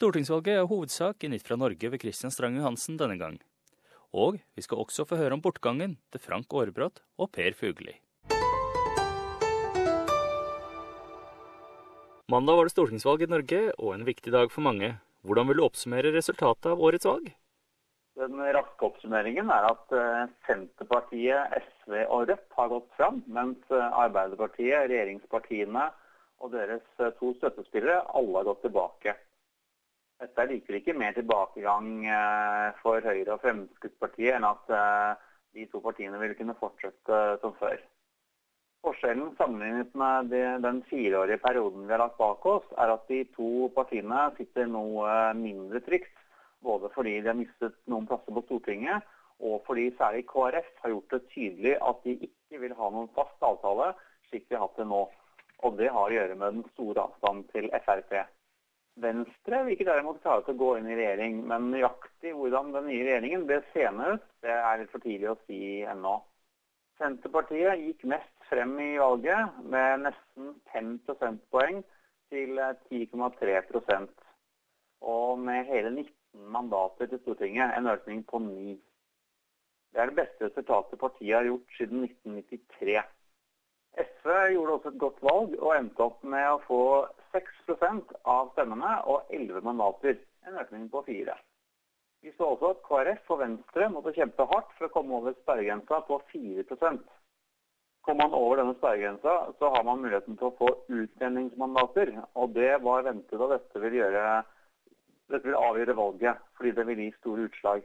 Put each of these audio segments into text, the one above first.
Stortingsvalget er hovedsak i Nytt fra Norge ved Christian Strang Johansen denne gang. Og vi skal også få høre om bortgangen til Frank Aarebrot og Per Fugli. Mandag var det stortingsvalg i Norge, og en viktig dag for mange. Hvordan vil du oppsummere resultatet av årets valg? Den raske oppsummeringen er at eh, Senterpartiet, SV og Rødt har gått fram, mens eh, Arbeiderpartiet, regjeringspartiene og deres eh, to støttespillere alle har gått tilbake. Dette er likevel ikke mer tilbakegang for Høyre og Fremskrittspartiet enn at de to partiene vil kunne fortsette som før. Forskjellen sammenlignet med den fireårige perioden vi har lagt bak oss, er at de to partiene sitter noe mindre trygt. Både fordi de har mistet noen plasser på Stortinget, og fordi særlig KrF har gjort det tydelig at de ikke vil ha noen fast avtale, slik vi har hatt det nå. Og det har å gjøre med den store avstanden til Frp. Venstre vil ikke derimot klare til å gå inn i regjering, men nøyaktig hvordan den nye regjeringen ble seende ut, det er litt for tidlig å si ennå. Senterpartiet gikk mest frem i valget med nesten 5 prosentpoeng til 10,3 eh, Og med hele 19 mandater til Stortinget, en økning på 9. Det er det beste resultatet partiet har gjort siden 1993. SV gjorde også et godt valg og endte opp med å få 6% av stemmene og 11 mandater, en økning på 4. Vi så også at KrF og Venstre måtte kjempe hardt for å komme over sperregrensa på 4% Kommer man over denne sperregrensa, så har man muligheten til å få utjevningsmandater. Og det var ventet at dette vil, gjøre, dette vil avgjøre valget, fordi det vil gi store utslag.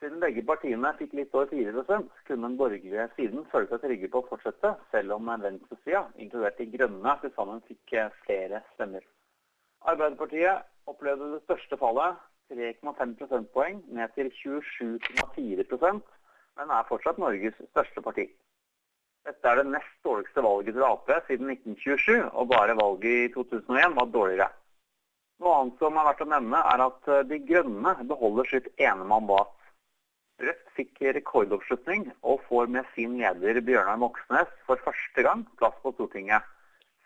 Siden begge partiene fikk litt over 4 kunne den borgerlige siden føle seg trygge på å fortsette, selv om venstresida, inkludert De grønne, til sammen fikk flere stemmer. Arbeiderpartiet opplevde det største fallet, 3,5 prosentpoeng, ned til 27,4% men er fortsatt Norges største parti. Dette er det nest dårligste valget til Ap siden 1927, og bare valget i 2001 var dårligere. Noe annet som er verdt å nevne, er at eh, De grønne beholder sitt ene mandat. Rødt fikk rekordoppslutning og får med sin leder Bjørnar Moxnes for første gang plass på Stortinget.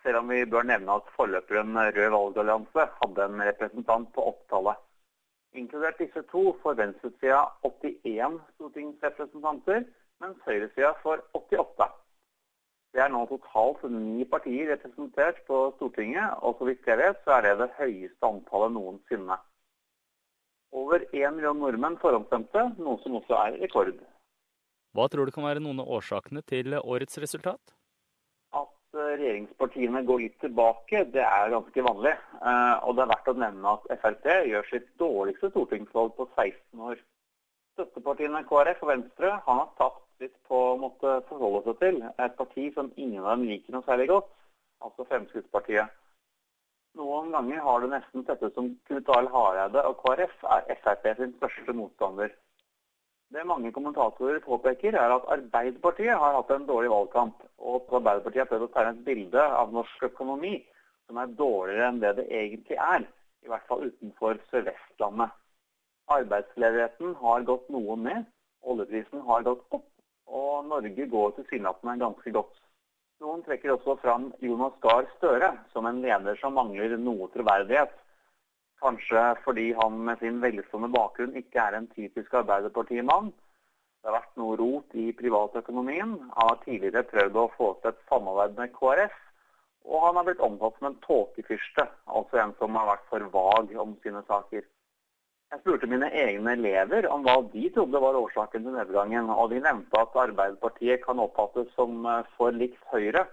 Selv om vi bør nevne at forløperen Rød valgallianse hadde en representant på opptallet. Inkludert disse to får venstresida 81 stortingsrepresentanter, mens høyresida får 88. Det er nå totalt ni partier representert på Stortinget, og så vidt jeg vet, så er det det høyeste antallet noensinne. Over én million nordmenn forhåndsstemte, noe som også er rekord. Hva tror du kan være noen av årsakene til årets resultat? At eh, regjeringspartiene går litt tilbake, det er ganske vanlig. Eh, og det er verdt å nevne at Frp gjør sitt dårligste stortingsvalg på 16 år. Støttepartiene KrF og Venstre har tapt litt på å måtte forholde seg til et parti som ingen av dem liker noe særlig godt, altså Fremskrittspartiet. Noen ganger har det nesten sett ut som Knut Arild Hareide og KrF er Frp sin største motstander. Det mange kommentatorer påpeker, er at Arbeiderpartiet har hatt en dårlig valgkamp, og at Arbeiderpartiet har prøvd å tegne et bilde av norsk økonomi som er dårligere enn det det egentlig er, i hvert fall utenfor Sør-Vestlandet. Arbeidsledigheten har gått noe ned, oljeprisen har gått opp, og Norge går tilsynelatende ganske godt. Noen trekker også fram Jonas Gahr Støre som en leder som mangler noe troverdighet. Kanskje fordi han med sin velstående bakgrunn ikke er en typisk Arbeiderpartimann. Det har vært noe rot i privatøkonomien. Han har tidligere prøvd å få til et samarbeid med KrF. Og han har blitt omtalt som en tåkefyrste, altså en som har vært for vag om sine saker. Jeg spurte mine egne elever om hva de trodde var årsaken til nedgangen. Og de nevnte at Arbeiderpartiet kan oppfattes som eh, for likt Høyre,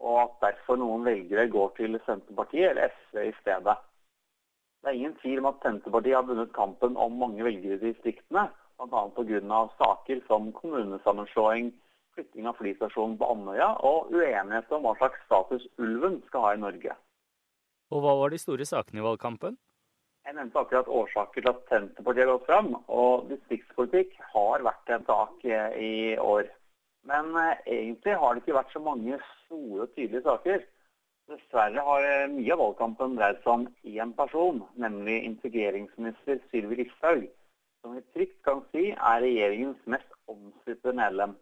og at derfor noen velgere går til Senterpartiet eller SV i stedet. Det er ingen tvil om at Senterpartiet har vunnet kampen om mange velgere i distriktene, bl.a. pga. saker som kommunesammenslåing, flytting av flystasjonen på Andøya og uenighet om hva slags status ulven skal ha i Norge. Og hva var de store sakene i valgkampen? Jeg nevnte akkurat årsaker til at Senterpartiet har gått fram. Og distriktspolitikk har vært en sak eh, i år. Men eh, egentlig har det ikke vært så mange store og tydelige saker. Dessverre har eh, mye av valgkampen dreid seg om én person, nemlig integreringsminister Sylvi Listhaug, som vi trygt kan si er regjeringens mest omstridte medlem.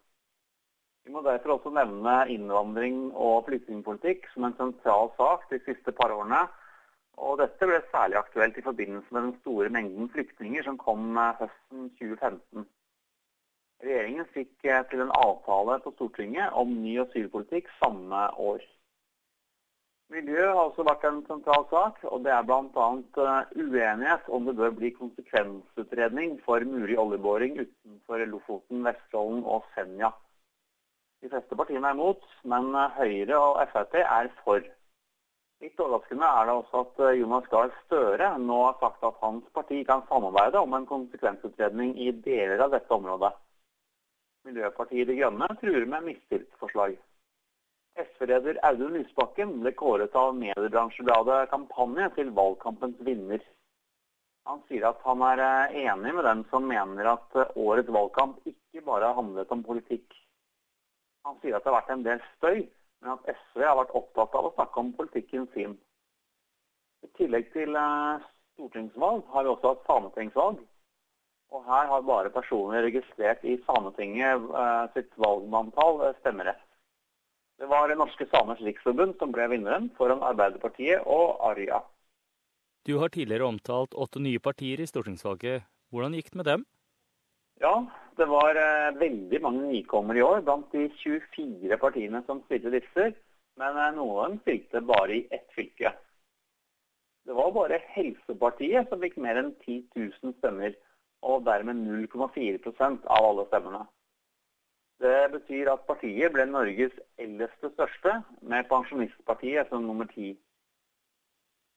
Vi må derfor også nevne innvandring og flyktningpolitikk som en sentral sak de siste par årene Og dette ble særlig aktuelt i forbindelse med den store mengden flyktninger som kom høsten 2015. Regjeringen fikk til en avtale på Stortinget om ny asylpolitikk samme år. Miljø har også vært en sentral sak, og det er bl.a. Eh, uenighet om det bør bli konsekvensutredning for mulig oljeboring utenfor Lofoten, Vesterålen og Senja. De fleste partiene er imot, men eh, Høyre og Frp er for. Litt overraskende er det også at eh, Jonas Gahr Støre nå har sagt at hans parti kan samarbeide om en konsekvensutredning i deler av dette området. Miljøpartiet De Grønne truer med mistillitsforslag. SV-leder Audun Lysbakken ble kåret av mediebransjebladet Kampanje til valgkampens vinner. Han sier at han er eh, enig med dem som mener at eh, årets valgkamp ikke bare handlet om politikk. Han sier at det har vært en del støy, men at SV har vært opptatt av å snakke om politikken sin. I tillegg til eh, stortingsvalg har vi også hatt sametingsvalg. Og her har bare personer registrert i Sametinget sitt valgmanntall stemmerett. Det var Norske Samers Riksforbund som ble vinneren foran Arbeiderpartiet og Arja. Du har tidligere omtalt åtte nye partier i stortingsvalget. Hvordan gikk det med dem? Ja, det var eh, veldig mange nykommere i år blant de 24 partiene som stilte lister. Men eh, noen stilte bare i ett fylke. Det var bare Helsepartiet som fikk mer enn 10 000 stemmer, og dermed 0,4% av alle stemmene. Det betyr at partiet ble Norges eldste største, med Pensjonistpartiet som nummer ti.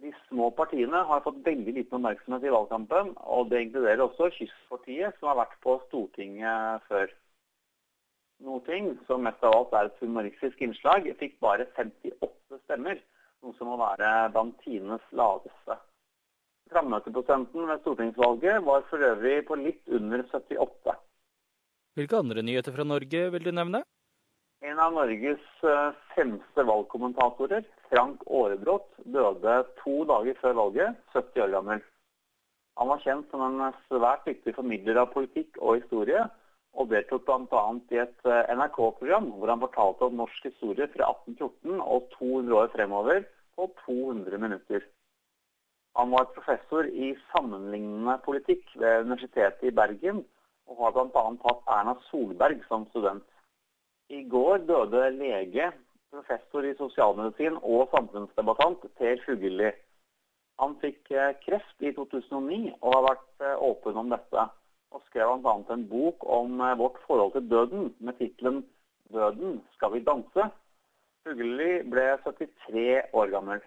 De små partiene har fått veldig liten oppmerksomhet i valgkampen, og det inkluderer også Kystpartiet, som har vært på Stortinget før. Noe ting, som mest av alt er et humoristisk innslag, fikk bare 58 stemmer, noe som må være blant tidenes laveste. Frammøteprosenten ved stortingsvalget var for øvrig på litt under 78. Hvilke andre nyheter fra Norge vil du nevne? Av Norges eh, fremste valgkommentatorer, Frank Aarebrot, døde to dager før valget, 70 år gammel. Han var kjent som en svært dyktig formidler av politikk og historie, og deltok bl.a. i et eh, NRK-program hvor han fortalte om norsk historie fra 1814 og 200 år fremover på 200 minutter. Han var professor i sammenlignende politikk ved Universitetet i Bergen, og har bl.a. hatt Erna Solberg som student. I går døde lege, professor i sosialmedisin og samfunnsdebattant Per Fugelli. Han fikk eh, kreft i 2009 og har vært eh, åpen om dette. Og skrev bl.a. en bok om eh, vårt forhold til døden med tittelen 'Døden skal vi danse'. Fugelli ble 73 år gammel.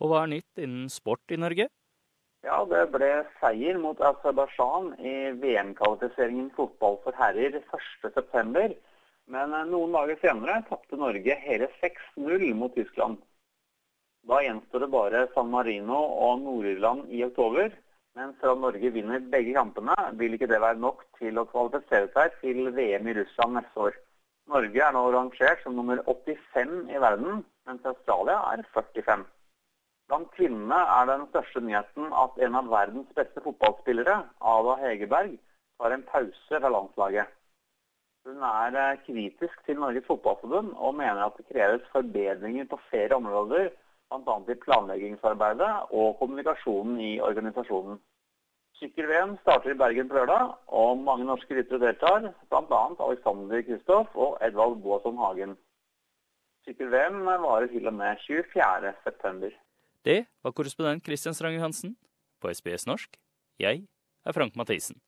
Og hva er nytt innen sport i Norge? Ja, det ble seier mot Aserbajdsjan i VM-kvalifiseringen fotball for herrer 1.9. Men eh, noen dager senere tapte Norge hele 6-0 mot Tyskland. Da gjenstår det bare San Marino og Nord-Irland i oktober. Men om Norge vinner begge kampene, vil ikke det være nok til å kvalifisere seg til VM i Russland neste år. Norge er nå rangert som nummer 85 i verden, mens Australia er 45. Blant kvinnene er den største nyheten at en av verdens beste fotballspillere, Ada Hegerberg, tar en pause fra landslaget. Hun er eh, kritisk til Norges Fotballforbund og mener at det kreves forbedringer på flere områder, bl.a. i planleggingsarbeidet og kommunikasjonen i organisasjonen. Sykkel-VM starter i Bergen på lørdag, og mange norske ryttere deltar, bl.a. Alexander Kristoff og Edvald Boasson Hagen. Sykkel-VM varer til og med 24.9. Det var korrespondent Christian Stranger Hansen på SBS norsk. Jeg er Frank Mathisen.